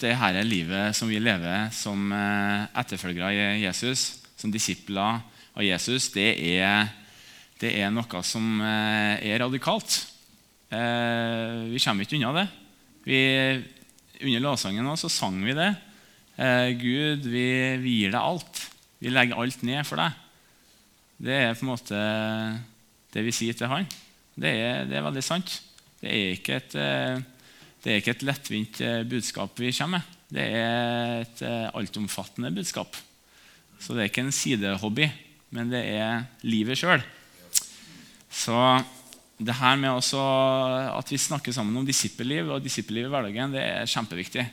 det her er livet som vi lever som eh, etterfølgere av Jesus, som disipler av Jesus, det er, det er noe som eh, er radikalt. Eh, vi kommer ikke unna det. Vi, under lovsangen så sang vi det. Gud, vi, vi gir deg alt. Vi legger alt ned for deg. Det er på en måte det vi sier til han. Det er, det er veldig sant. Det er ikke et det er ikke et lettvint eh, budskap vi kommer med. Det er et eh, altomfattende budskap. Så det er ikke en sidehobby, men det er livet sjøl. Så det her med at vi snakker sammen om disippelliv og disippelliv i hverdagen, det er kjempeviktig.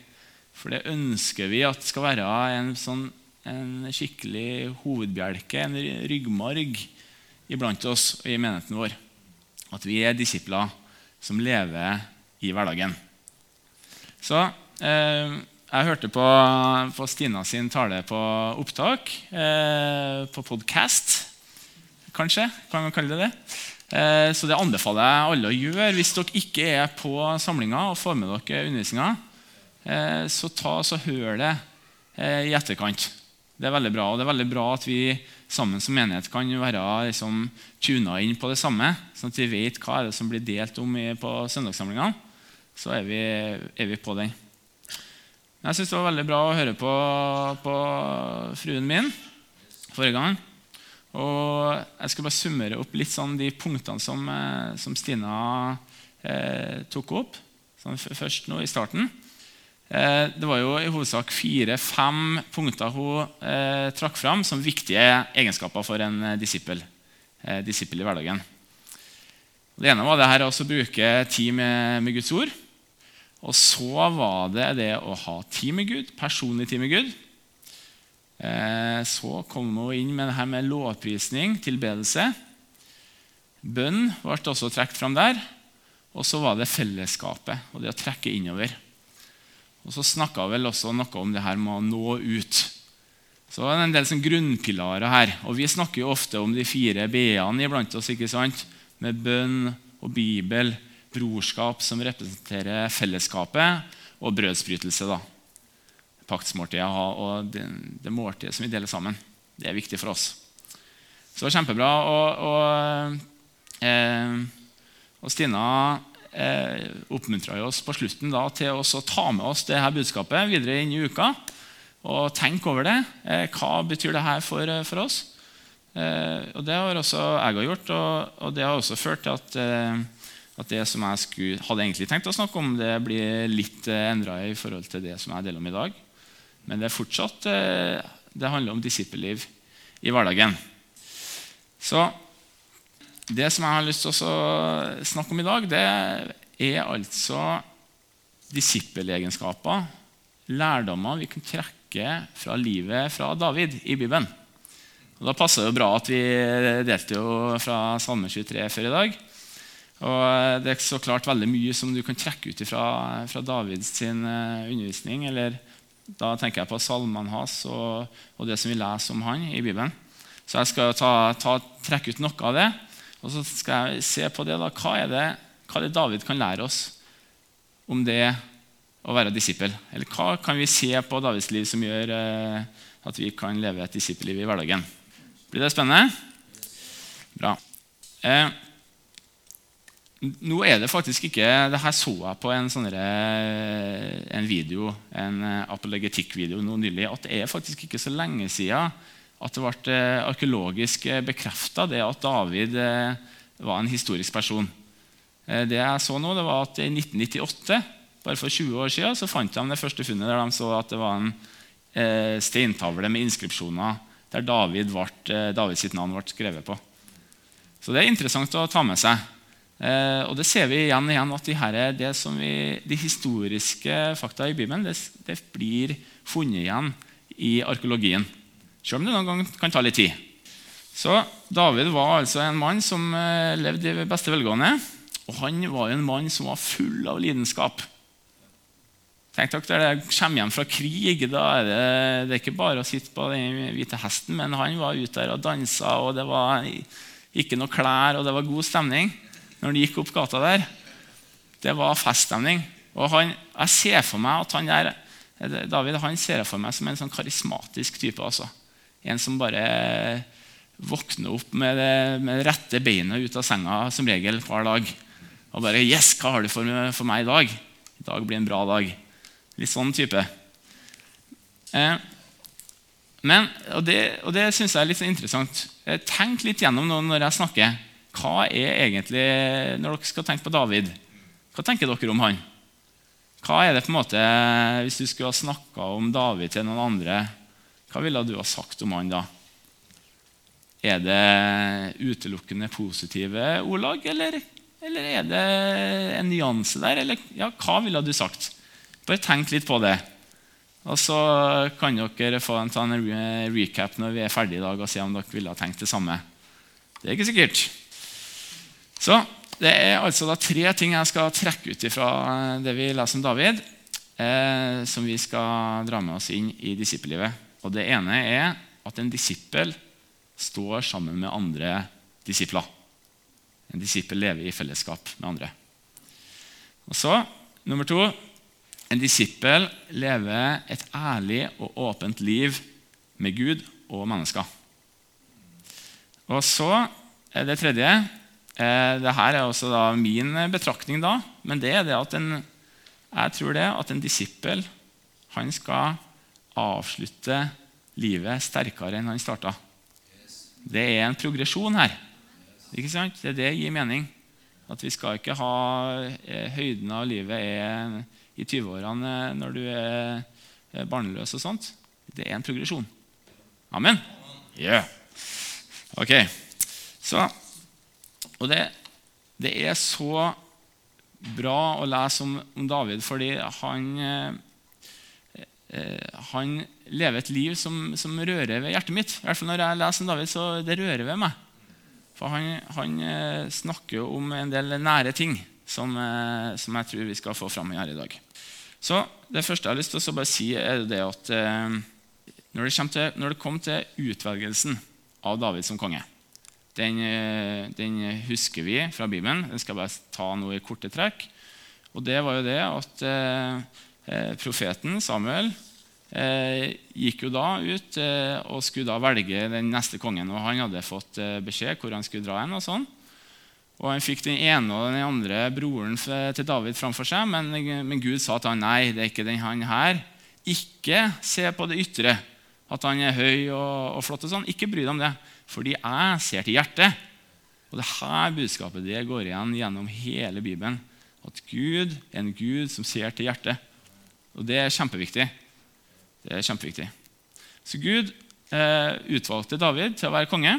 For det ønsker vi at skal være en, sånn, en skikkelig hovedbjelke, en ryggmarg iblant oss og i menigheten vår. At vi er disipler som lever i hverdagen. Så eh, jeg hørte på, på, Stina sin tale på opptak, eh, på podkast, kanskje. Kan man kalle det det? Eh, så det anbefaler jeg alle å gjøre. Hvis dere ikke er på samlinga og får med dere undervisninga, eh, så ta så hør det eh, i etterkant. Det er veldig bra. Og det er veldig bra at vi sammen som menighet kan være liksom, tuna inn på det samme, sånn at vi vet hva er det som blir delt om på søndagssamlingene så er vi, er vi på den. Jeg syns det var veldig bra å høre på, på fruen min forrige gang. Og jeg skal bare summere opp litt sånn de punktene som, eh, som Stina eh, tok opp. Sånn først nå i starten. Eh, det var jo i hovedsak fire-fem punkter hun eh, trakk fram som viktige egenskaper for en eh, disippel, eh, disippel i hverdagen. Det ene var det her å bruke tid med, med Guds ord. Og så var det det å ha tid med Gud, personlig tid med Gud. Eh, så kom vi inn med det her med lovprisning, tilbedelse. Bønn ble også trukket fram der. Og så var det fellesskapet og det å trekke innover. Og Så snakka vel også noe om det her med å nå ut. Så det er en del sånn grunnpilarer her. Og Vi snakker jo ofte om de fire b-ene iblant oss, ikke sant? med bønn og Bibel brorskap som representerer fellesskapet, og brødsbrytelse. da. Paktsmåltidet og det, det måltidet som vi deler sammen. Det er viktig for oss. Så det var kjempebra. Og, og, eh, og Stina eh, oppmuntra oss på slutten da, til å ta med oss det her budskapet videre inn i uka. Og tenke over det. Eh, hva betyr det her for, for oss? Eh, og Det har også jeg gjort, og, og, det har også ført til at eh, at det som jeg skulle, hadde egentlig tenkt å snakke om, det blir litt eh, endra i forhold til det som jeg deler om i dag. Men det er fortsatt eh, det handler om disippelliv i hverdagen. Så det som jeg har lyst til å snakke om i dag, det er altså disippelegenskaper, lærdommer vi kan trekke fra livet fra David i Bibelen. Og Da passer det jo bra at vi delte jo fra Salme 23 før i dag. Og eh, Det er så klart veldig mye som du kan trekke ut fra, fra Davids sin, uh, undervisning. eller Da tenker jeg på salmene hans og, og, det som vi leser om han i Bibelen. Så jeg skal ta, ta, trekke ut noe av det, og så skal jeg se på det. da, Hva er det, hva er det David kan lære oss om det å være disippel? Eller hva kan vi se på Davids liv som gjør eh, at vi kan leve et disippelliv i hverdagen? Blir det spennende? Bra. Eh, nå er det faktisk ikke det her så jeg på en, sånne, en video, en apologetikkvideo nå nylig, at det er faktisk ikke så lenge siden at det ble eh, arkeologisk bekrefta at David eh, var en historisk person. Eh, det jeg så nå, det var at I 1998, bare for 20 år siden, så fant de det første funnet der de så at det var en steintavle med inskripsjoner der David ble, Davids navn ble skrevet på. Så det er interessant å ta med seg. Eh, og Det ser vi igjen og igjen at de, her, det vi, de historiske fakta i Bibelen det, det, blir funnet igjen i arkeologien. Selv om det noen ganger kan ta litt tid. Så David var altså en mann som eh, levde i beste velgående. Og han var en mann som var full av lidenskap. Tenk dere, det kommer hjem fra krig. da er det, det er ikke bare å sitte på den hvite hesten, men han var ute der og dansa, og det var ikke noe klær, og det var god stemning når han gikk opp gata der, det var feststemning. Og han, Jeg ser for meg at han der David han ser jeg for meg som en sånn karismatisk type. altså. En som bare våkner opp med det, med rette beinet ut av senga som regel hver dag. Og bare 'Yes, hva har du for, for meg i dag?' 'I dag blir en bra dag.' Litt sånn type. Eh, men, og det, og det syns jeg er litt interessant. Tenk litt gjennom nå når jeg snakker. Hva er egentlig, Når dere skal tenke på David, hva tenker dere om han? Hva er det på en måte, Hvis du skulle ha snakka om David til noen andre, hva ville du ha sagt om han da? Er det utelukkende positive ordlag, eller, eller er det en nyanse der? Eller ja, hva ville du sagt? Bare tenk litt på det. Og så kan dere få en, en recap når vi er ferdige i dag, og se om dere ville ha tenkt det samme. Det er ikke sikkert. Så det er altså tre ting jeg skal trekke ut fra det vi leser om David, eh, som vi skal dra med oss inn i disippellivet. Og Det ene er at en disippel står sammen med andre disipler. En disippel lever i fellesskap med andre. Og så, nummer to En disippel lever et ærlig og åpent liv med Gud og mennesker. Og så er det tredje eh, Dette er også da min betraktning, da, men det er det at en, jeg tror det at en disippel han skal avslutte livet sterkere enn han starta. Det er en progresjon her. Ikke sant? Det er det gir mening. At vi skal ikke ha eh, høyden av livet er i 20-årene når du er barnløs og sånt. Det er en progresjon. Amen? Yeah. Ok. Så, og det, det, er så bra å lese om, om David fordi han, eh, eh han lever et liv som, som, rører ved hjertet mitt. I hvert fall Når jeg leser om David, så det rører ved meg. For han, han eh, snakker om en del nære ting som, eh, som, jeg tror vi skal få fram her i dag. Så Det første jeg har lyst til å bare si, er det at eh, når, det til, når, det kom til utvelgelsen av David som konge den, eh, den, husker vi fra Bibelen. Den skal bare ta noe i korte trekk. Og det var jo det at eh, eh profeten Samuel eh, gikk jo da ut eh, og skulle da velge den neste kongen. og Han hadde fått eh, beskjed hvor han skulle dra hen. Og sånn. Og Han fikk den ene og den andre broren til David framfor seg, men, men, Gud sa til han, nei, det er ikke den han her. Ikke se på det ytre, at han er høy og, og flott. og sånn. Ikke bry deg om det, fordi jeg ser til hjertet. Og det her budskapet det går igjen gjennom hele Bibelen. At Gud er en Gud som ser til hjertet. Og Det er kjempeviktig. Det er kjempeviktig. Så Gud eh, utvalgte David til å være konge.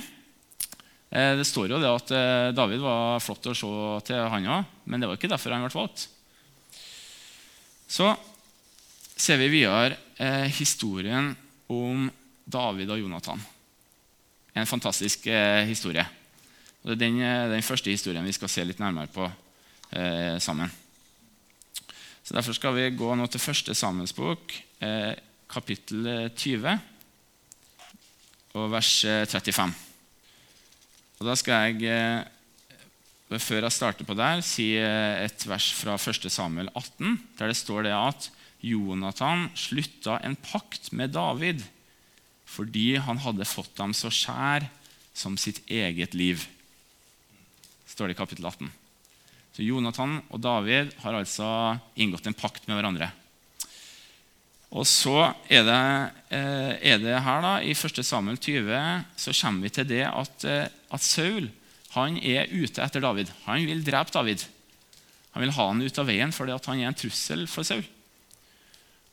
Eh, det står jo det at eh, David var flott å se til, han òg, men det var ikke derfor han ble valgt. Så ser vi videre eh, historien om David og Jonathan. En fantastisk eh, historie. Og det er den, eh, den, første historien vi skal se litt nærmere på sammen. Så Derfor skal vi gå nå til første Samuels bok, kapittel 20 og vers 35. Og Da skal jeg, eh, før jeg starter på der, si eh, et vers fra 1. Samuel 18, der det står det at Jonathan slutta en pakt med David fordi han hadde fått ham så skjær som sitt eget liv. står det i kapittel 18. Så Jonathan og David har altså inngått en pakt med hverandre. Og så er det, eh, er det her da, I 1. Samuel 20 så kommer vi til det at, eh, at, Saul han er ute etter David. Han vil drepe David. Han vil ha han ut av veien fordi han er en trussel for Saul.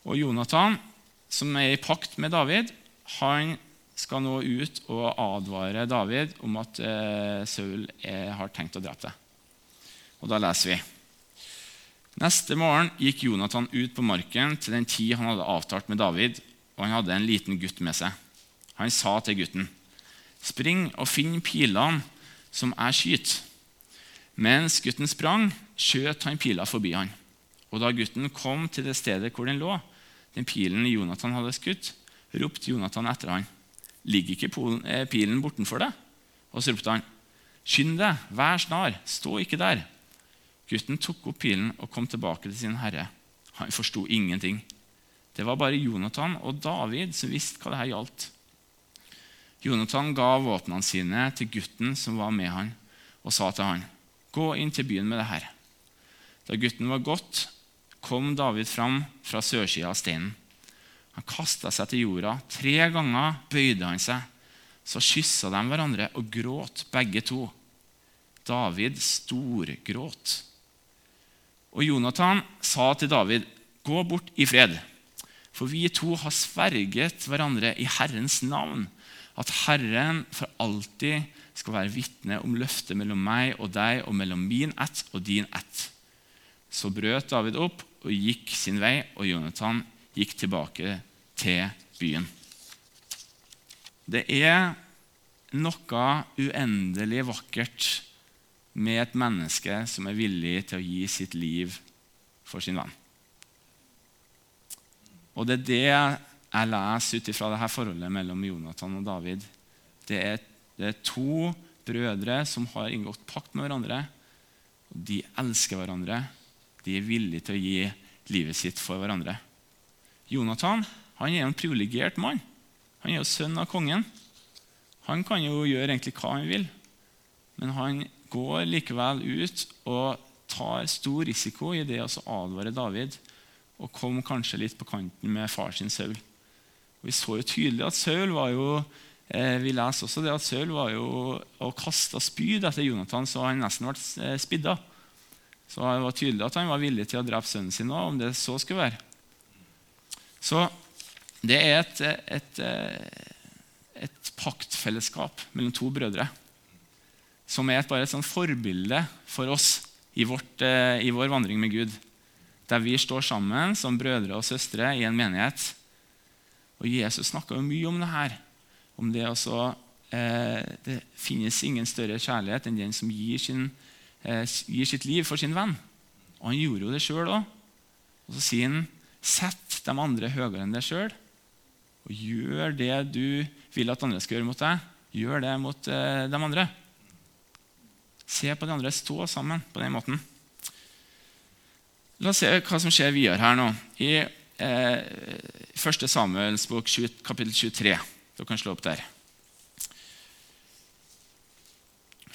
Og Jonathan, som er i pakt med David, han skal nå ut og advare David om at eh, Saul er, har tenkt å drepe deg. Og da leser vi Neste morgen gikk Jonathan ut på marken til den tid han hadde avtalt med David, og han hadde en liten gutt med seg. Han sa til gutten, 'Spring og finn pilene som jeg skyter.' Mens gutten sprang, skjøt han pila forbi han. Og da gutten kom til det stedet hvor den lå, den pilen Jonathan hadde skutt, ropte Jonathan etter han. 'Ligger ikke eh, pilen bortenfor deg?' Og så ropte han, 'Skynd deg, vær snar, stå ikke der.' Gutten tok opp pilen og kom tilbake til sin herre. Han forsto ingenting. Det var bare Jonathan og David som visste hva dette gjaldt. Jonathan ga våpnene sine til gutten som var med han, og sa til han, 'Gå inn til byen med det her.' Da gutten var gått, kom David fram fra sørsida av steinen. Han kasta seg til jorda. Tre ganger bøyde han seg. Så kyssa de hverandre og gråt, begge to. David storgråt. Og Jonathan sa til David, 'Gå bort i fred.' For vi to har sverget hverandre i Herrens navn, at Herren for alltid skal være vitne om løftet mellom meg og deg og mellom min ett og din ett. Så brøt David opp og gikk sin vei, og Jonathan gikk tilbake til byen. Det er noe uendelig vakkert med et menneske som er villig til å gi sitt liv for sin venn. Og det er det jeg leser ut ifra dette forholdet mellom Jonathan og David. Det er, det er to brødre som har inngått pakt med hverandre. og De elsker hverandre. De er villige til å gi livet sitt for hverandre. Jonathan han er en privilegert mann. Han er jo sønn av kongen. Han kan jo gjøre egentlig hva han vil, men han går likevel ut og tar stor risiko i det å advare David og kom kanskje litt på kanten med far sin Saul. Vi så jo tydelig at Saul var jo eh, vi leser også det at Saul var jo og kasta spyd etter Jonathan, så han nesten ble eh, spidda. Så det var tydelig at han var villig til å drepe sønnen sin òg, om det så skulle være. Så det er et, et, et, eh, paktfellesskap mellom to brødre som er bare et sånn forbilde for oss i, vårt, eh, i vår vandring med Gud der vi står sammen som brødre og søstre i en menighet. Og Jesus snakka mye om det her. Om det også eh, Det finnes ingen større kjærlighet enn den som gir, sin, gir sitt liv for sin venn. Og han gjorde jo det sjøl òg. Og så sier han sett de andre høyere enn deg sjøl. Og gjør det du vil at andre skal gjøre mot deg. Gjør det mot eh, de andre. Se på de andre. Stå sammen på den måten. La oss se hva som skjer videre her nå. I eh, 1. Samuels bok, kapittel 23. Du kan slå opp der.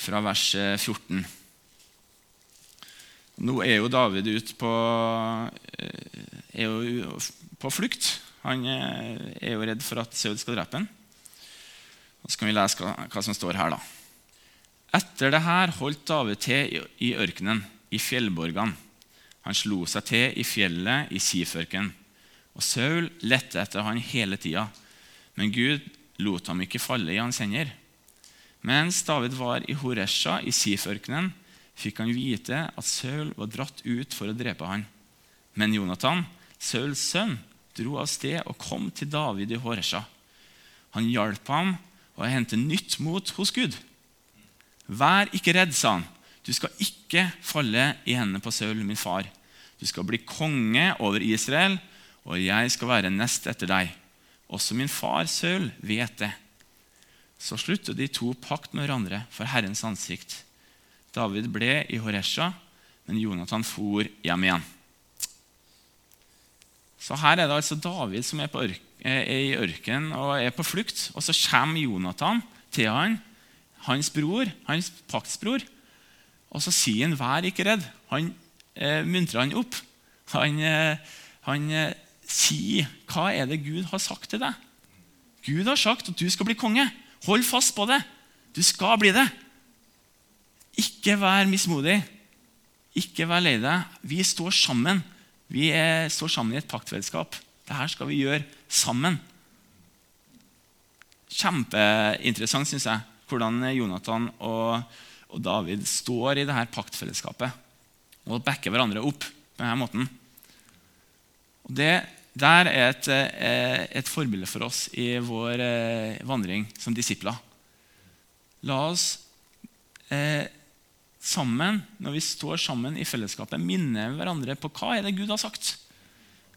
Fra vers 14. Nå er jo David ute på, eh, på flukt. Han eh, er jo redd for at Saul skal drepe ham. Så kan vi lese hva, hva som står her. da. Etter det her holdt David til i ørkenen, i fjellborgene. Han slo seg til i fjellet i Siførken. Og Saul lette etter han hele tida, men Gud lot ham ikke falle i hans hender. Mens David var i Horesha i Siførkenen, fikk han vite at Saul var dratt ut for å drepe han. Men Jonathan, Sauls sønn, dro av sted og kom til David i Horesha. Han hjalp ham å hente nytt mot hos Gud. Vær ikke redd, sa han. Du skal ikke falle i hendene på Saul, min far. Du skal bli konge over Israel, og jeg skal være nest etter deg. Også min far Saul vet det. Så sluttet de to pakt med hverandre for Herrens ansikt. David ble i Horesha, men Jonathan for hjem igjen. Så Her er det altså David som er, ørk er i ørkenen og er på flukt. Og så kommer Jonathan til han, hans bror, hans paktsbror, og så sier han 'vær ikke redd'. Han eh, muntrer han opp. Han, eh, han eh, sier 'hva er det Gud har sagt til deg'? Gud har sagt at du skal bli konge. Hold fast på det. Du skal bli det. Ikke vær mismodig. Ikke vær lei deg. Vi står sammen. Vi er, står sammen i et paktfellesskap. Dette skal vi gjøre sammen. Kjempeinteressant, syns jeg, hvordan Jonathan og og David står i dette paktfellesskapet og backer hverandre opp på denne måten. Og det der er et, eh, et forbilde for oss i vår eh, vandring som disipler. La oss eh, sammen, når vi står sammen i fellesskapet, minne hverandre på hva er det Gud har sagt.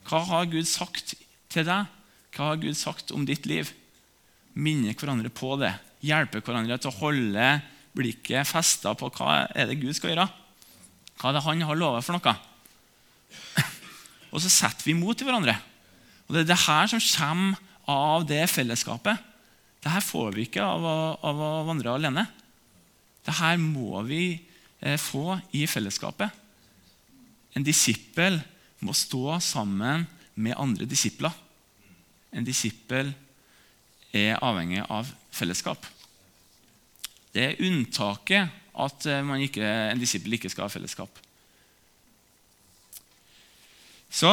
Hva har Gud sagt til deg? Hva har Gud sagt om ditt liv? Minne hverandre på det. Hjelpe hverandre til å holde blikket festa på hva er det Gud skal gjøre. Hva er det han har lovet for noe? Og så setter vi mot til hverandre. Og Det er det her som kommer av det fellesskapet. Det her får vi ikke av å, av å vandre alene. Det her må vi få i fellesskapet. En disippel må stå sammen med andre disipler. En disippel er avhengig av fellesskap. Det er unntaket at eh, ikke, en disippel ikke skal ha fellesskap. Så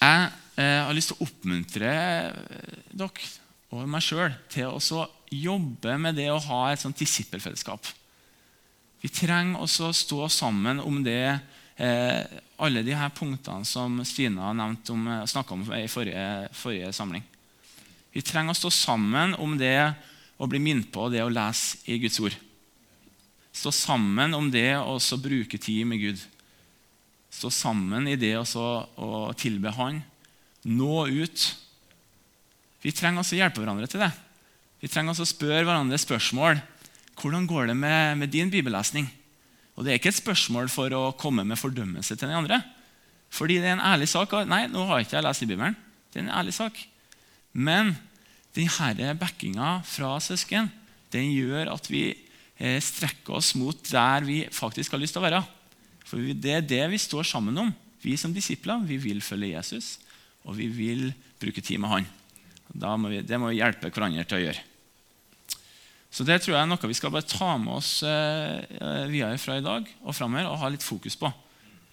jeg eh, har lyst til å oppmuntre eh, dere og meg sjøl til å jobbe med det å ha et sånt disippelfellesskap. Vi trenger også å stå sammen om det, eh, alle de her punktene som Stina eh, snakka om i forrige, forrige, samling. Vi trenger å stå sammen om det å bli minnet på det å lese i Guds ord. Stå sammen om det å bruke tid med Gud. Stå sammen i det å tilbe Han. Nå ut vi trenger også å hjelpe hverandre til det. Vi trenger også å spørre hverandre spørsmål. Hvordan går det med, med, din bibellesning? Og Det er ikke et spørsmål for å komme med fordømmelse til den andre. Fordi det er en ærlig sak. Nei, nå har ikke jeg lest i Bibelen. Det er en ærlig sak. Men denne backinga fra søsken den gjør at vi eh, strekker oss mot der vi faktisk har lyst til å være. For Det er det vi står sammen om. Vi som disipler vi vil følge Jesus, og vi vil bruke tid med han. Må vi, det må vi hjelpe hverandre til å gjøre. Så Det tror jeg er noe vi skal bare ta med oss eh, videre fra i dag og framover og ha litt fokus på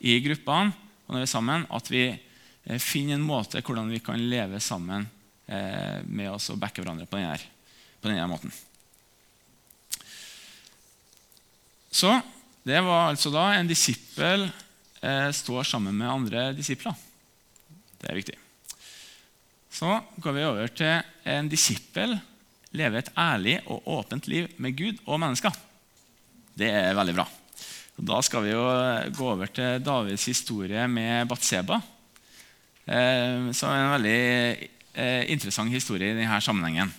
i gruppene og når vi er sammen. At vi eh, finner en måte hvordan vi kan leve sammen eh, med oss og backe hverandre på denne, på denne måten. Så det var altså da en disippel eh, står sammen med andre disipler. Det er viktig. Så går vi over til en disippel lever et ærlig og åpent liv med Gud og mennesker. Det er veldig bra. Da skal vi jo gå over til Davids historie med Batseba. Eh, som er en veldig eh, interessant historie i denne sammenhengen.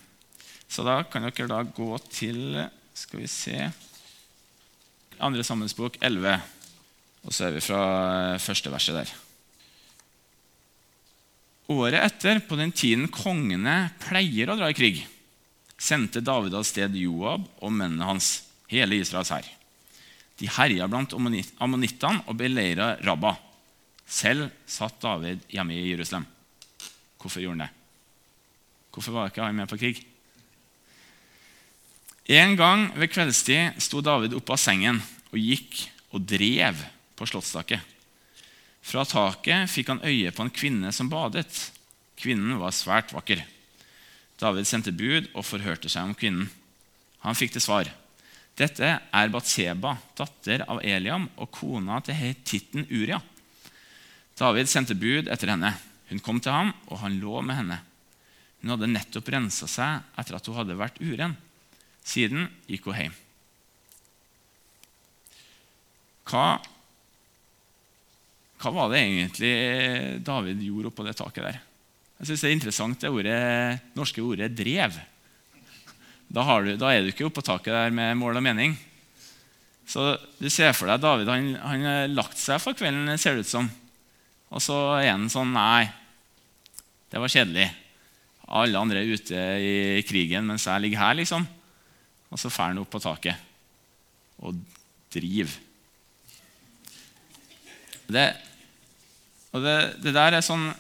Så da kan dere da gå til skal vi se, andre sammensbok 11. Og så er vi fra første verset der. Året etter, på den tiden kongene pleier å dra i krig, sendte David av sted Joab og mennene hans, hele Israels hær. De herja blant ammonittene og beleira Rabba. Selv satt David hjemme i Jerusalem. Hvorfor gjorde han det? Hvorfor var ikke han med på krig? En gang ved kveldstid sto David oppe av sengen og gikk og drev på slottstaket. Fra taket fikk han øye på en kvinne som badet. Kvinnen var svært vakker. David sendte bud og forhørte seg om kvinnen. Han fikk til svar. Dette er Batseba, datter av Eliam og kona til hetitten Uria. David sendte bud etter henne. Hun kom til ham, og han lå med henne. Hun hadde nettopp rensa seg etter at hun hadde vært uren. Siden gikk hun hjem. Hva hva var det egentlig David gjorde oppå det taket der? Jeg synes Det er interessant det ordet, norske ordet 'drev'. Da, du, da, er du ikke oppå taket der med mål og mening. Så Du ser for deg David han, han har lagt seg for kvelden, ser det ut som. Og så er han sånn Nei, det var kjedelig. Alle andre er ute i krigen, mens jeg ligger her, liksom. Og så drar han opp på taket og driver. Det, og det, det, der er sånn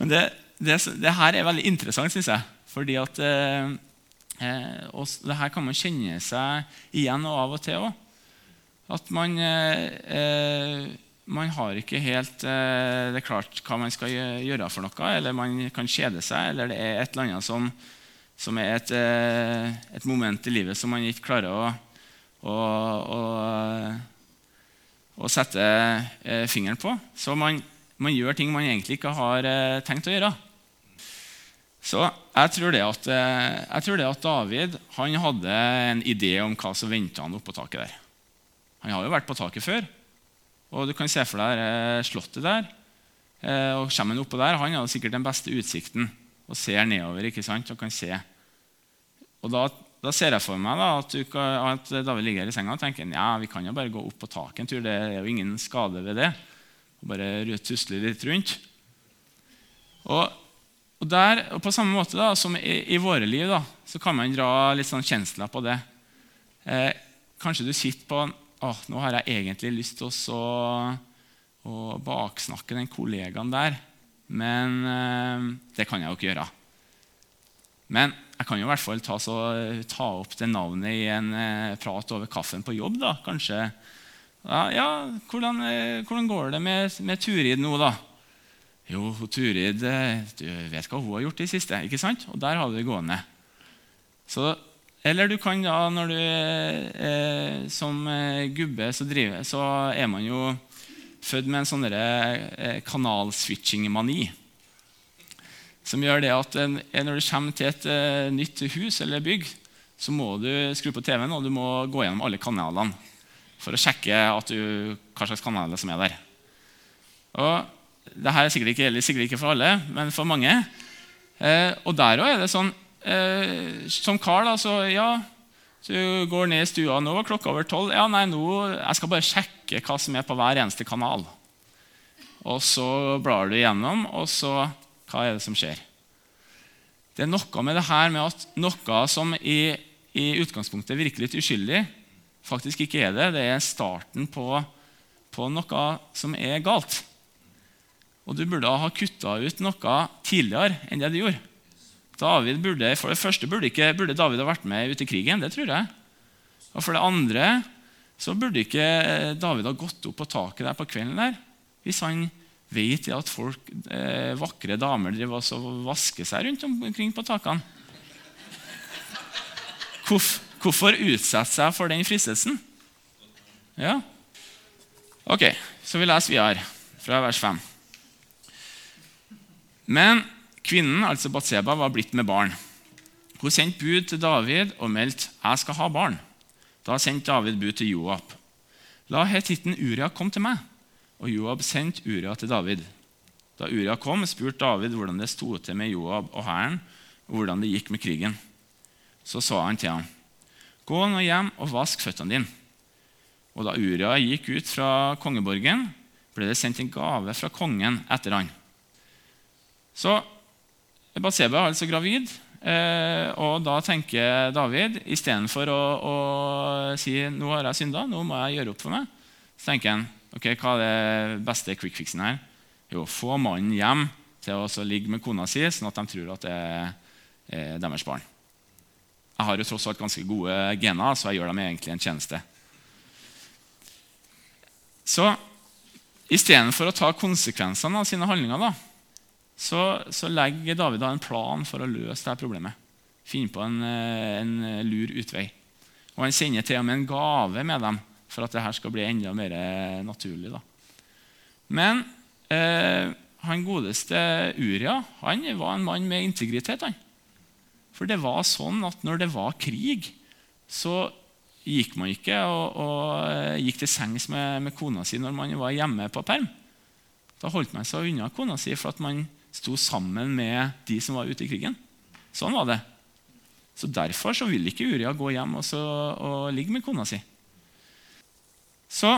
Men det, det, det her er veldig interessant, syns jeg. Fordi at eh, eh det her kan man kjenne seg igjen og av og til òg. At man, eh, eh, man har ikke helt eh, det er klart hva man skal gjøre for noe. Eller man kan kjede seg, eller det er et eller annet som, som er et, eh, et, moment i livet som man ikke klarer å, å, å å sette fingeren på. Så man, man, gjør ting man egentlig ikke har eh, tenkt å gjøre. Så jeg tror det at, eh, jeg tror det at David han hadde en idé om hva som venta han oppå taket der. Han har jo vært på taket før, og du kan se for deg eh, slottet der. Og kommer han oppå der, Han har sikkert den beste utsikten og ser nedover ikke sant, og kan se. Og da da ser jeg for meg da, at, du, at, David ligger i senga og tenker ja, vi kan jo bare gå opp på taket en tur. Det er jo ingen skade ved det. Og bare tusler litt rundt. Og, og, der, og på samme måte da, som i, i, våre liv da, så kan man dra litt sånn kjensler på det. Eh, kanskje du sitter på oh, nå har jeg egentlig lyst til å, å baksnakke den kollegaen der, men eh, det kan jeg jo ikke gjøre. Men jeg kan jo i hvert fall ta, så, ta opp det navnet i en eh, prat over kaffen på jobb. da, kanskje. Ja, ja hvordan, eh, hvordan, går det med, med, Turid nå, da? Jo, Turid eh, du vet hva hun har gjort i det siste. ikke sant? Og der har du det gående. Så, eller du kan da, når du eh, som eh, gubbe så, driver, så er man jo født med en sånn eh, kanalswitching-mani. Som gjør det at når du kommer til et eh, nytt hus eller bygg, så må du skru på TV-en og du må gå gjennom alle kanalene for å sjekke du, hva slags kanaler som er der. Og Dette er sikkert ikke, sikkert ikke for alle, men for mange. Eh, og der òg er det sånn eh, Som kar, da, så ja Du går ned i stua nå, klokka over tolv. Ja, nei, nå, jeg skal bare sjekke hva som er på hver eneste kanal. Og så blar du igjennom, og så hva er det som skjer? Det er noe med det her med at noe som i, i utgangspunktet virker litt uskyldig, faktisk ikke er det. Det er starten på, på noe som er galt. Og du burde ha kutta ut noe tidligere enn det du gjorde. David burde, for det første burde, ikke, burde David ha vært med ut i krigen. Det tror jeg. Og for det andre så burde ikke David ha gått opp på taket der på kvelden der, hvis han Vet at folk, eh, vakre damer driver og vasker seg rundt omkring på takene? Hvorfor, hvorfor utsette seg for den fristelsen? Ja. Ok, så vi leser videre fra vers 5. Men kvinnen, altså Batseba, var blitt med barn. Hun sendte bud til David og meldte 'Jeg skal ha barn'. Da sendte David bud til Joab. 'La hetitten Uria komme til meg.' og Joab sendte Uria til David. Da Uria kom, spurte David hvordan det sto til med Joab og hæren, og hvordan det gikk med krigen. Så sa han til ham, 'Gå nå hjem og vask føttene dine.' Og da Uria gikk ut fra kongeborgen, ble det sendt en gave fra kongen etter han. Så Batseba er altså gravid, eh, og da tenker David istedenfor å, å si 'nå har jeg synda, nå må jeg gjøre opp for meg', så tenker han Ok, Hva er det beste quick fixen her? Jo, få mannen hjem til å ligge med kona si, sånn at de tror at det er deres barn. Jeg har jo tross alt ganske gode gener, så jeg gjør dem egentlig en tjeneste. Så istedenfor å ta konsekvensene av sine handlinger, da, så, så legger David en plan for å løse dette problemet. Finne på en, en lur utvei. Og Han sender til og med en gave med dem for at dette skal bli enda mer eh, naturlig. Da. Men eh, han godeste Uria han var en mann med integritet. Han. For det var sånn at når det var krig, så gikk man ikke og, og eh, gikk til sengs med, med, kona si når man var hjemme på perm. Da holdt man seg unna kona si for at man sto sammen med de som var ute i krigen. Sånn var det. Så Derfor så vil ikke Uria gå hjem og, så, og ligge med kona si. Så,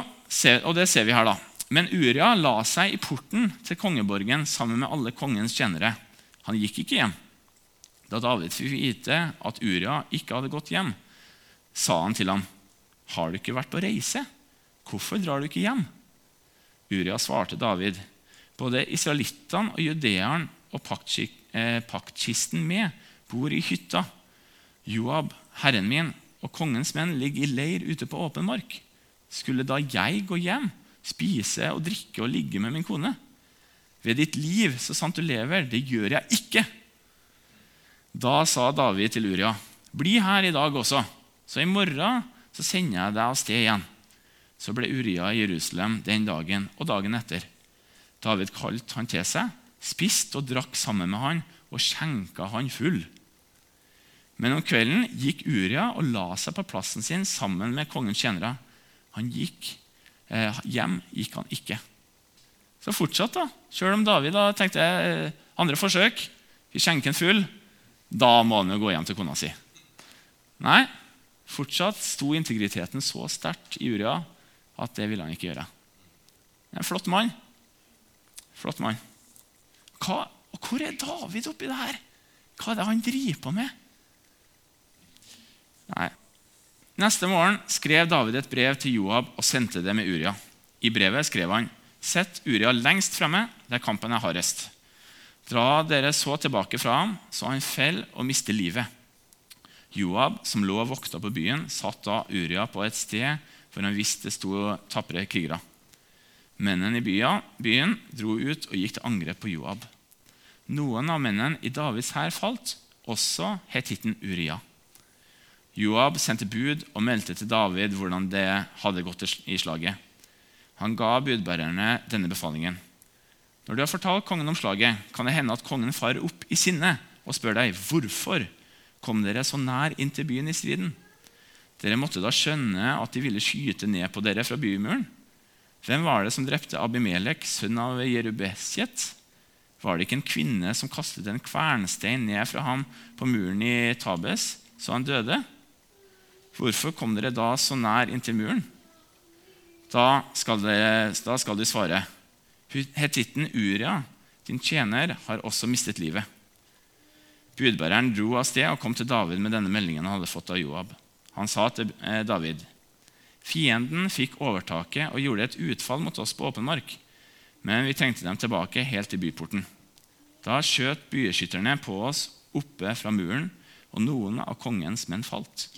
og det ser vi her da. Men Uria la seg i porten til kongeborgen sammen med alle kongens tjenere. Han gikk ikke hjem. Da David fikk vite at Uria ikke hadde gått hjem, sa han til ham, 'Har du ikke vært på reise? Hvorfor drar du ikke hjem?' Uria svarte David, 'Både israelittene og judeeren og eh, paktkisten med bor i hytta.' 'Joab, herren min, og kongens menn ligger i leir ute på åpen mark.' skulle da jeg gå hjem, spise og drikke og ligge med min kone? Ved ditt liv, så sant du lever, det gjør jeg ikke. Da sa David til Uria, bli her i dag også, så i morgen så sender jeg deg av sted igjen. Så ble Uria i Jerusalem den dagen og dagen etter. David kalte han til seg, spiste og drakk sammen med han og skjenka han full. Men om kvelden gikk Uria og la seg på plassen sin sammen med kongens tjenere. Han gikk eh, hjem gikk han ikke. Så fortsatt, da. Selv om David da tenkte eh, andre forsøk, vi skjenker en full, da må han jo gå hjem til kona si. Nei, fortsatt sto integriteten så sterkt i Uria at det ville han ikke gjøre. En flott mann. Flott mann. Hva, hvor er David oppi det her? Hva er det han driver på med? Nei. Neste morgen skrev David et brev til Joab og sendte det med Uria. I brevet skrev han Sett Uria lengst fremme, der kampen er hardest. Dra dere så tilbake fra ham, så han faller og mister livet. Joab, som lå og vokta på byen, satt da Uria på et sted hvor han visste det sto tapre krigere. Mennene i byen dro ut og gikk til angrep på Joab. Noen av mennene i Davids hær falt, også hetitten Uria. Joab sendte bud og meldte til David hvordan det hadde gått i slaget. Han ga budbærerne denne befalingen. Når du har fortalt kongen om slaget, kan det hende at kongen farer opp i sinne og spør deg hvorfor kom dere så nær inn til byen i striden. Dere måtte da skjønne at de ville skyte ned på dere fra bymuren. Hvem var det som drepte Abimelek, sønn av Jerubesjet? Var det ikke en kvinne som kastet en kvernstein ned fra ham på muren i Tabes, så han døde? Hvorfor kom dere da så nær inntil muren? Da skal, dere, da skal de svare. Hetitten Uria, din tjener, har også mistet livet. Budbæreren dro av sted og kom til David med denne meldingen han hadde fått av Joab. Han sa til eh, David.: Fienden fikk overtaket og gjorde et utfall mot oss på åpen mark, men vi trengte dem tilbake helt til byporten. Da skjøt byeskytterne på oss oppe fra muren, og noen av kongens menn falt.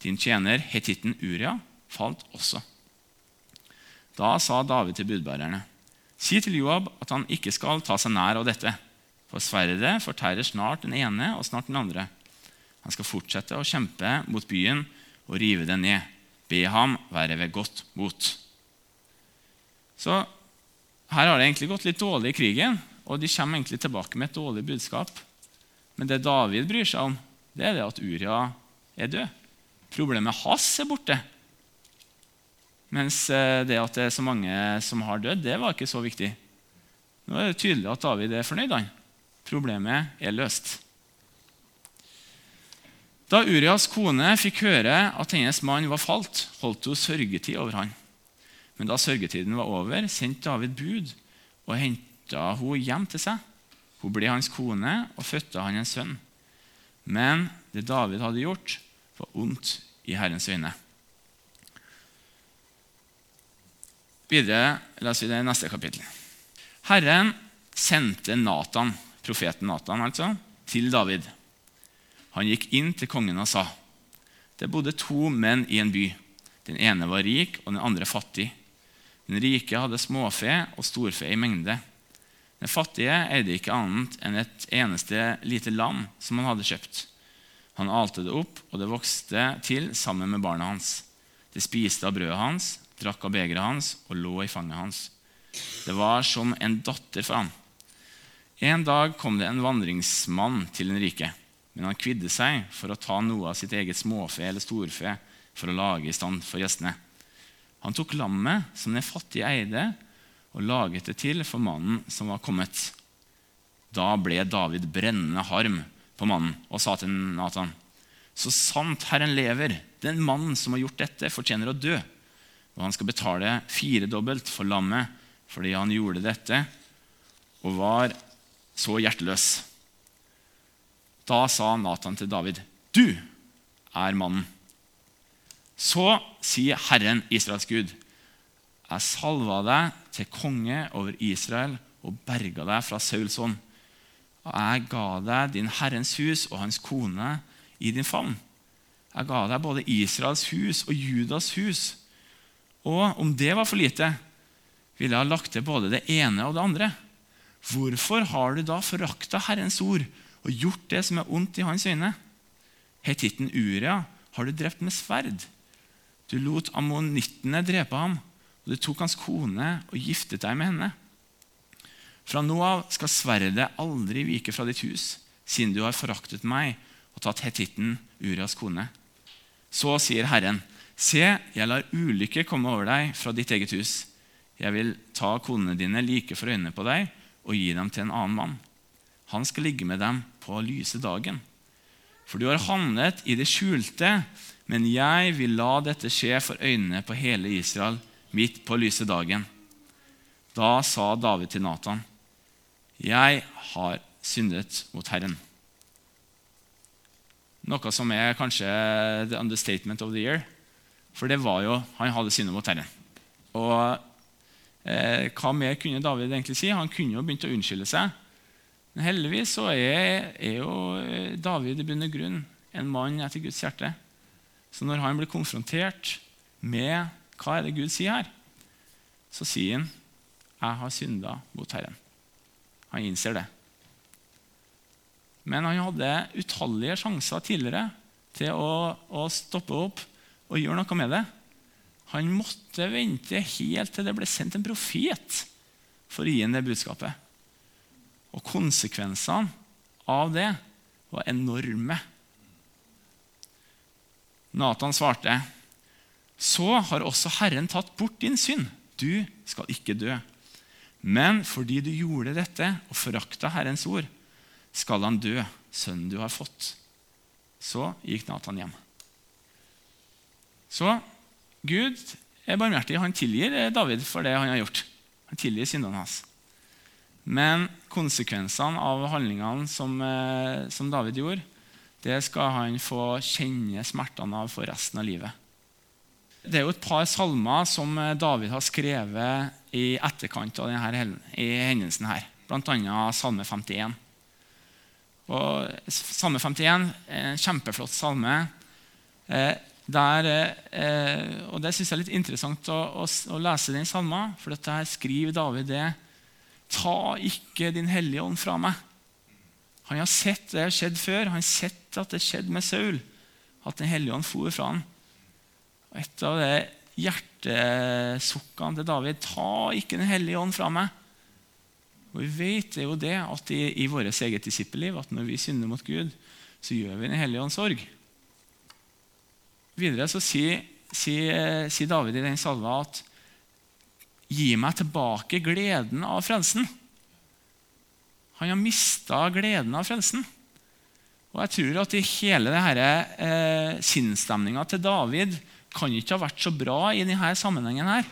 Din tjener hetitten Uria falt også. Da sa David til budbærerne.: Si til Joab at han ikke skal ta seg nær av dette. For sverdet fortærer snart den ene og snart den andre. Han skal fortsette å kjempe mot byen og rive den ned. Be ham være ved godt mot. Så her har det egentlig gått litt dårlig i krigen, og de kommer egentlig tilbake med et dårlig budskap. Men det David bryr seg om, det er det at Uria er død. Problemet hans er borte. Mens eh, det at det er så mange som har dødd, det var ikke så viktig. Nå er det tydelig at David er fornøyd. Han. Problemet er løst. Da Urias kone fikk høre at hennes mann var falt, holdt hun sørgetid over han. Men da sørgetiden var over, sendte David bud og henta hun hjem til seg. Hun ble hans kone og fødte han en sønn. Men det David hadde gjort, var ondt i Herrens øyne. Videre leser vi det i neste kapittel. Herren sendte Nathan, profeten Natan, altså, til David. Han gikk inn til kongen og sa.: Det bodde to menn i en by. Den ene var rik, og den andre fattig. Den rike hadde småfe og storfe i mengde. Den fattige eide ikke annet enn et eneste lite lam som han hadde kjøpt. Han alte det opp, og det vokste til sammen med barna hans. Det spiste av brødet hans, drakk av begeret hans og lå i fanget hans. Det var som en datter for ham. En dag kom det en vandringsmann til den rike, men han kvidde seg for å ta noe av sitt eget småfe eller storfe for å lage i stand for gjestene. Han tok lammet som den fattige eide, og laget det til for mannen som var kommet. Da ble David brennende harm på mannen og sa til Nathan.: Så sant Herren lever, den mannen som har gjort dette, fortjener å dø. Og han skal betale firedobbelt for lammet fordi han gjorde dette og var så hjerteløs. Da sa Nathan til David, 'Du er mannen.' Så sier Herren, Israels Gud, 'Jeg salva deg til konge over Israel og berga deg fra Sauls hånd.' 'Og jeg ga deg din Herrens hus og hans kone i din favn.' 'Jeg ga deg både Israels hus og Judas hus.' Og om det var for lite, ville jeg ha lagt til både det ene og det andre. Hvorfor har du da forakta Herrens ord og gjort det som er ondt i hans øyne? Hetitten Uria har du drept med sverd. Du lot ammonittene drepe ham, og du tok hans kone og giftet deg med henne. Fra nå av skal sverdet aldri vike fra ditt hus, siden du har foraktet meg og tatt hetitten Urias kone. Så sier Herren, se, jeg lar ulykke komme over deg fra ditt eget hus. Jeg vil ta konene dine like for øynene på deg og gi dem til en annen mann. Han skal ligge med dem på lyse dagen. For du har handlet i det skjulte, men jeg vil la dette skje for øynene på hele Israel midt på lyse dagen. Da sa David til Nathan, Jeg har syndet mot Herren. Noe som er kanskje the understatement of the year. For det var jo Han hadde syndet mot Herren. Og eh, Hva mer kunne David egentlig si? Han kunne jo begynt å unnskylde seg. Men heldigvis så er, er jo eh, David i bunn og grunn en mann etter Guds hjerte. Så når han blir konfrontert med hva er det Gud sier her, så sier han 'Jeg har synda mot Herren'. Han innser det. Men han hadde utallige sjanser tidligere til å, å, stoppe opp og gjøre noe med det. Han måtte vente helt til det ble sendt en profet for å gi ham det budskapet. Og konsekvensene av det var enorme. Nathan svarte, 'Så har også Herren tatt bort din synd. Du skal ikke dø.' Men fordi du gjorde dette og forakta Herrens ord, skal han dø, sønnen du har fått. Så gikk Nathan hjem. Så Gud er barmhjertig. Han tilgir David for det han har gjort. Han tilgir syndene hans. Men konsekvensene av handlingene som, eh, som, David gjorde, det skal han få kjenne smertene av for resten av livet. Det er jo et par salmer som eh, David har skrevet i etterkant av denne hendelsen. her, Bl.a. Salme 51. Og salme 51 er en kjempeflott salme. Eh, der, eh, og Det syns jeg er litt interessant å, å, å lese den salmen, for dette her skriver David det. Ta ikke din hellige ånd fra meg. Han har sett det har skjedd før. Han har sett at det skjedde med Saul. At Den hellige ånd for fra ham. Og Et av de hjertesukkene til David Ta ikke Den hellige ånd fra meg. Og Vi vet jo det at i, i vårt eget disippelliv at når vi synder mot Gud, så gjør vi Den hellige ånds sorg. Videre så sier, sier, sier David i den salva at Gi meg tilbake gleden av frelsen. Han har mista gleden av frelsen. Og jeg tror at i hele denne eh, sinnsstemninga til David kan ikke ha vært så bra i denne sammenhengen. her.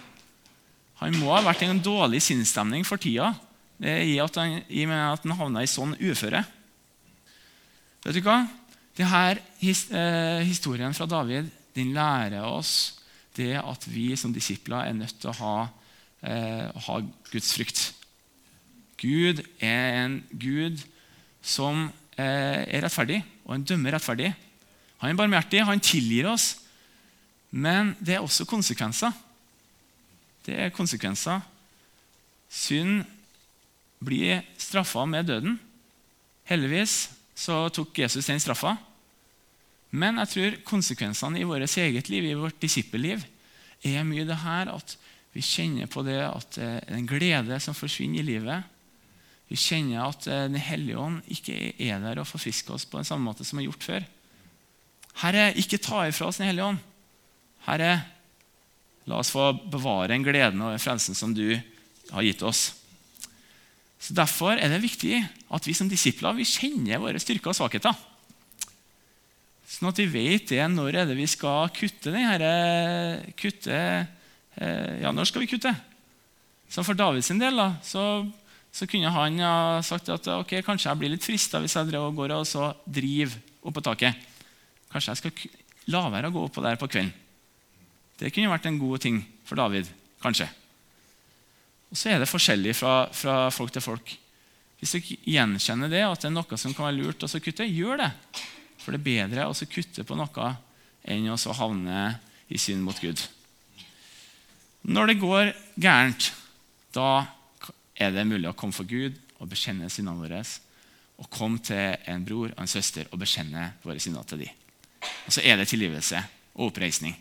Han må ha vært i en dårlig sinnsstemning for tida i at i at han havna i sånn uføre. Vet du hva? Denne his, eh, historien fra David den lærer oss det at vi som disipler er nødt til å ha, eh, ha Guds frykt. Gud er en Gud som eh, er rettferdig, og han dømmer rettferdig. Han er barmhjertig, han tilgir oss. Men det er også konsekvenser. Det er konsekvenser. Synd blir straffa med døden. Heldigvis så tok Jesus den straffa. Men jeg tror konsekvensene i vårt eget liv, i vårt disippelliv, er mye det her at vi kjenner på det at det er en glede som forsvinner i livet. Vi kjenner at eh, Den hellige ånd ikke er der og forfrisker oss på den samme måte som vi har gjort før. Herre, ikke ta ifra oss Den hellige ånd. Herre, la oss få bevare den gleden og den frelsen som du har gitt oss. Så Derfor er det viktig at vi som disipler vi kjenner våre styrker og svakheter. Sånn at vi vet det når er det vi skal kutte denne, kutte, eh, Ja, når skal vi kutte? Så For Davids del da, så, så, kunne han ha sagt at ok, kanskje jeg blir litt frista hvis jeg og går og så driver på taket. Kanskje jeg skal la være å gå oppå der på kvelden. Det kunne vært en god ting for David. kanskje. Og Så er det forskjellig fra, fra, folk til folk. Hvis du gjenkjenner det, at det er noe som kan være lurt å kutte, gjør det. For det er bedre å kutte på noe enn å havne i synd mot Gud. Når det går gærent, da er det mulig å komme for Gud og bekjenne syndene våre. Og komme til en bror og en søster og bekjenne våre synder til dem. Og så er det tilgivelse og oppreisning.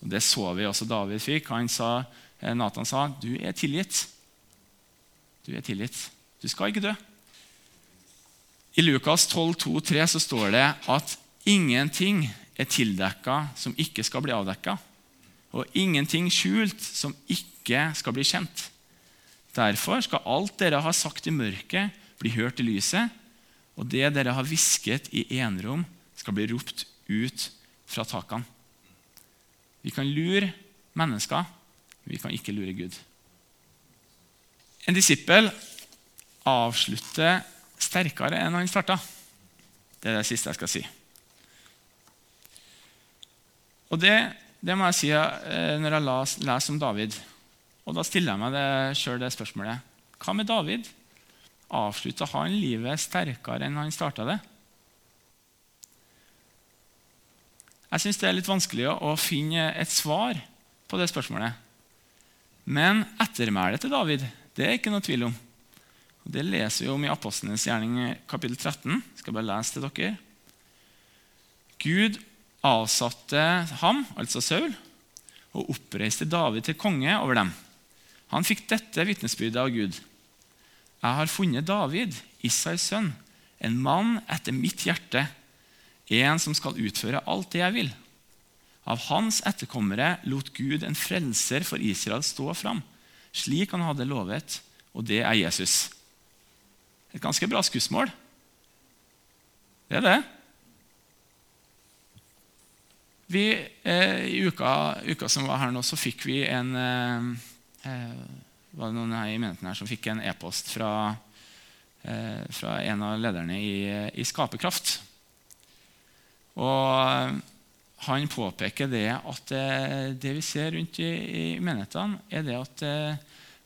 Og Det så vi også David fikk. Han sa Eh, Nathan sa, 'Du er tilgitt. Du er tilgitt. Du skal ikke dø.' I Lukas 12, 2, 3 så står det at ingenting er tildekka som ikke skal bli avdekka, og ingenting skjult som ikke skal bli kjent. Derfor skal alt dere har sagt i mørket, bli hørt i lyset, og det dere har hvisket i enerom, skal bli ropt ut fra takene. Vi kan lure mennesker men vi kan ikke lure Gud. En disippel avslutte sterkere enn han starta. Det er det siste jeg skal si. Og det, det må jeg si eh, når jeg leser om David. Og Da stiller jeg meg sjøl det spørsmålet. Hva med David? Avslutta han livet sterkere enn han starta det? Jeg syns det er litt vanskelig å finne et svar på det spørsmålet. Men ettermælet til David det er ikke noe tvil om. Det leser vi om i Apostlenes gjerning kapittel 13. Jeg skal bare lese til dere. Gud avsatte ham, altså Saul, og oppreiste David til konge over dem. Han fikk dette vitnesbyrdet av Gud. Jeg har funnet David, Isais sønn, en mann etter mitt hjerte, en som skal utføre alt det jeg vil. Av hans etterkommere lot Gud en frelser for Israel stå fram, slik han hadde lovet, og det er Jesus. Et ganske bra skussmål. Det er det. Vi, eh, I uka, uka, som var her nå, så fikk vi en eh, eh var det noen her i menigheten her som fikk en e-post fra, eh, fra, en av lederne i, i Skaperkraft. Og eh, han påpeker det at eh, det vi ser rundt i, i menighetene, er det at,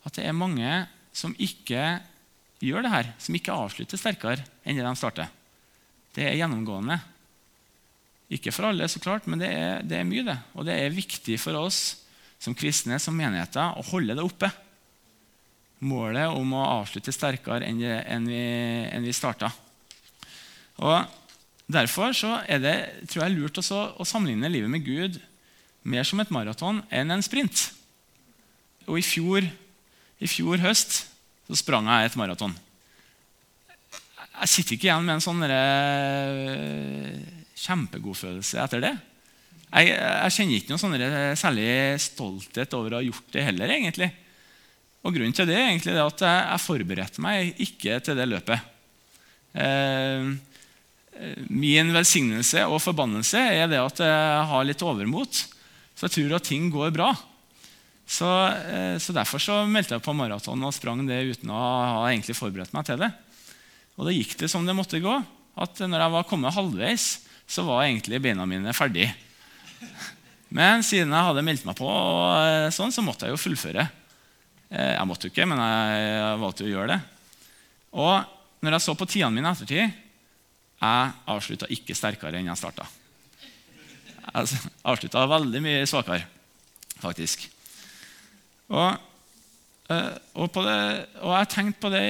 at det er mange som ikke gjør det her, som ikke avslutter sterkere enn det de starter. Det er gjennomgående. Ikke for alle, så klart, men det er, det er, mye. det. Og det er viktig for oss som kristne, som menigheter, å holde det oppe. Målet om å avslutte sterkere enn, enn vi, enn vi starta. Og Derfor er det tror jeg, lurt også, å sammenligne livet med Gud mer som et maraton enn en sprint. Og i fjor, i fjor høst så sprang jeg et maraton. Jeg sitter ikke igjen med en sånn kjempegod kjempegodfølelse etter det. Jeg, jeg, kjenner ikke noe sånn særlig stolthet over å ha gjort det heller. egentlig. Og Grunnen til det er egentlig det at jeg, jeg forberedte meg ikke til det løpet. Eh, min velsignelse og forbannelse er det at jeg har litt overmot. Så jeg tror at ting går bra. Så, eh, så, Derfor så meldte jeg på maraton og sprang det uten å ha egentlig forberedt meg til det. Og da gikk det som det måtte gå. at når jeg var kommet halvveis, så var egentlig beina mine ferdig. Men siden jeg hadde meldt meg på, og eh, sånn, så måtte jeg jo fullføre. Eh, jeg måtte jo ikke, men jeg valgte å gjøre det. Og når jeg så på tidene mine i ettertid, jeg avslutta ikke sterkere enn jeg starta. Jeg avslutta veldig mye svakere, faktisk. Og, eh, og, det, og jeg tenkte på det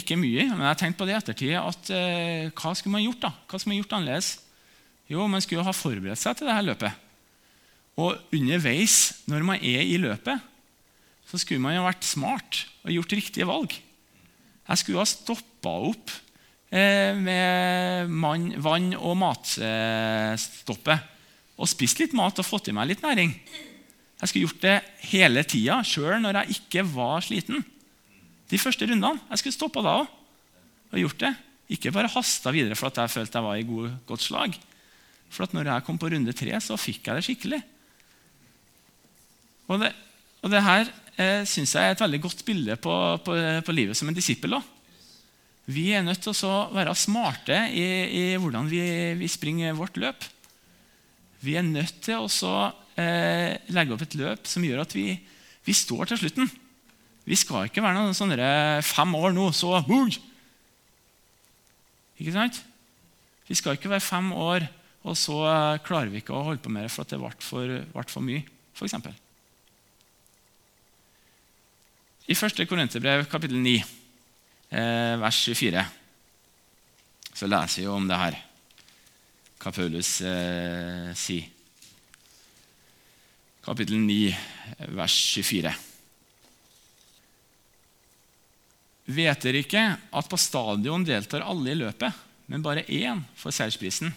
ikke mye, men jeg tenkte på det i ettertid. at eh, Hva skulle man gjort da? Hva skulle man gjort annerledes? Jo, man skulle jo ha forberedt seg til dette løpet. Og underveis, når man er i løpet, så skulle man jo vært smart og gjort riktige valg. Jeg skulle ha stoppa opp eh, med man, vann- og matstoppet og spist litt mat og fått i meg litt næring. Jeg skulle gjort det hele tida, sjøl når jeg ikke var sliten. De første rundene. Jeg skulle stoppa da òg og gjort det. Ikke bare hasta videre for at jeg følte jeg var i god, godt slag. For at når jeg kom på runde tre, så fikk jeg det skikkelig. Og det, og det her eh, syns jeg er et veldig godt bilde på, på, på livet som en disippel. Vi er nødt til å være smarte i, i hvordan vi, vi, springer vårt løp. Vi er nødt til å eh, legge opp et løp som gjør at vi, vi, står til slutten. Vi skal ikke være noen sånne fem år nå, så boom! Ikke sant? Vi skal ikke være fem år, og så klarer vi ikke å holde på med det for at det ble for, ble for mye, f.eks. I 1. Korinterbrev kapittel 9, eh, vers 24, så leser vi om det her, hva Paulus eh, sier kapittel 9, vers 24. Vet dere ikke at på stadion deltar alle i løpet, men bare én får seiersprisen?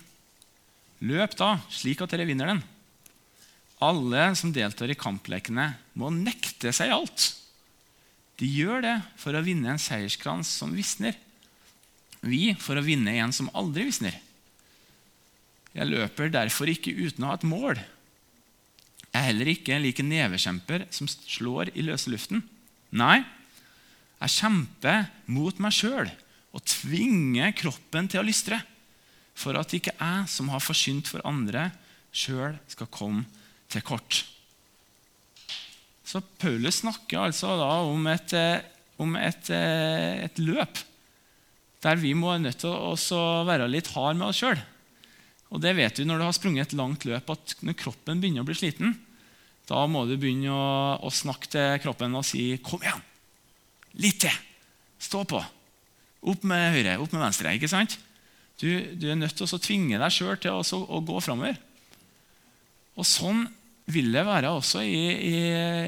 Løp da, slik at dere vinner den. Alle som deltar i kamplekene, må nekte seg alt. De gjør det for å vinne en seierskrans som visner. Vi for å vinne en som aldri visner. Jeg løper derfor ikke uten å ha et mål er heller ikke en like nevekjemper som slår i løse luften. Nei, Jeg kjemper mot meg sjøl og tvinger kroppen til å lystre. For at ikke jeg, som har forsynt for andre, sjøl skal komme til kort. Så Paulus snakker altså da om et, eh, om et, eh, et løp der vi må nødt til å være litt hard med oss sjøl. Og det vet du når du har sprunget et langt løp, at når kroppen begynner å bli sliten, da må du begynne å, å snakke til kroppen og si 'kom igjen'. Litt til. Stå på. Opp med høyre, opp med venstre. ikke sant? Du, du er nødt til å tvinge deg sjøl til å, å gå framover. Og sånn vil det være også i, i,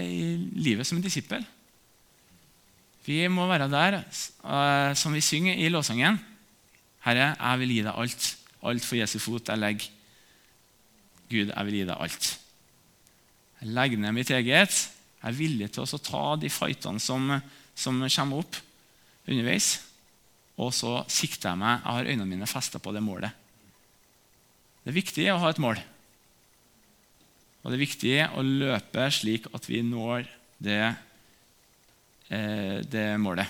i livet som en disippel. Vi må være der, uh, som vi synger i låsangen Herre, jeg vil gi deg alt. Alt for Jesu fot jeg legger. Gud, jeg vil gi deg alt. Jeg legger ned mitt eget. Jeg er villig til å ta de fightene som, som kommer opp underveis. Og så sikter jeg meg. Jeg har øynene mine festa på det målet. Det er viktig å ha et mål. Og det er viktig å løpe slik at vi når det Eh, det målet.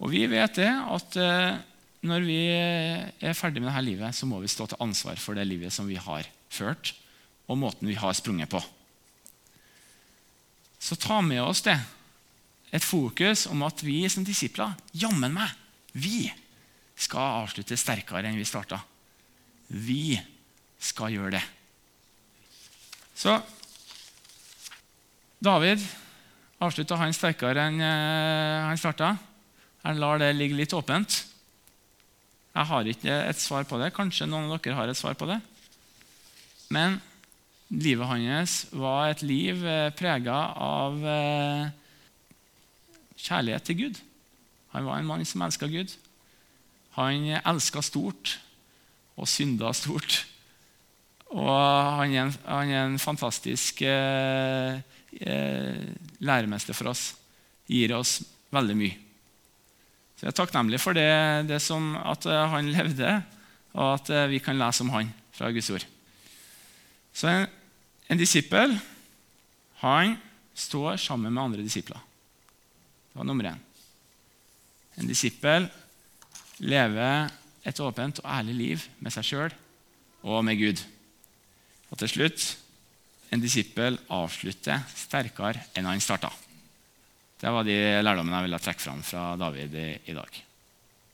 Og vi vet det at eh, når vi er ferdig med dette livet, så må vi stå til ansvar for det livet som vi har ført, og måten vi har sprunget på. Så ta med oss det. Et fokus om at vi som disipler, jammen meg, vi skal avslutte sterkere enn vi starta. Vi skal gjøre det. Så David avslutta han sterkere enn uh, han starta. Jeg lar det ligge litt åpent. Jeg har ikke et svar på det. Kanskje noen av dere har et svar på det. Men livet hans var et liv eh, prega av uh, kjærlighet til Gud. Han var en mann som elska Gud. Han elska stort og synda stort. Og han er en, han er en fantastisk eh, eh, læremester for oss. Gir oss veldig mye. Så Jeg er takknemlig for det, det som, at eh, han levde, og at eh, vi kan lese om han fra Guds ord. Så en, en disippel han står sammen med andre disipler. Det var nummer én. En disippel lever et åpent og ærlig liv med seg sjøl og med Gud. Og til slutt en disippel avslutter sterkere enn han starta. Det var de lærdommene jeg ville trekke fram fra David i, i dag.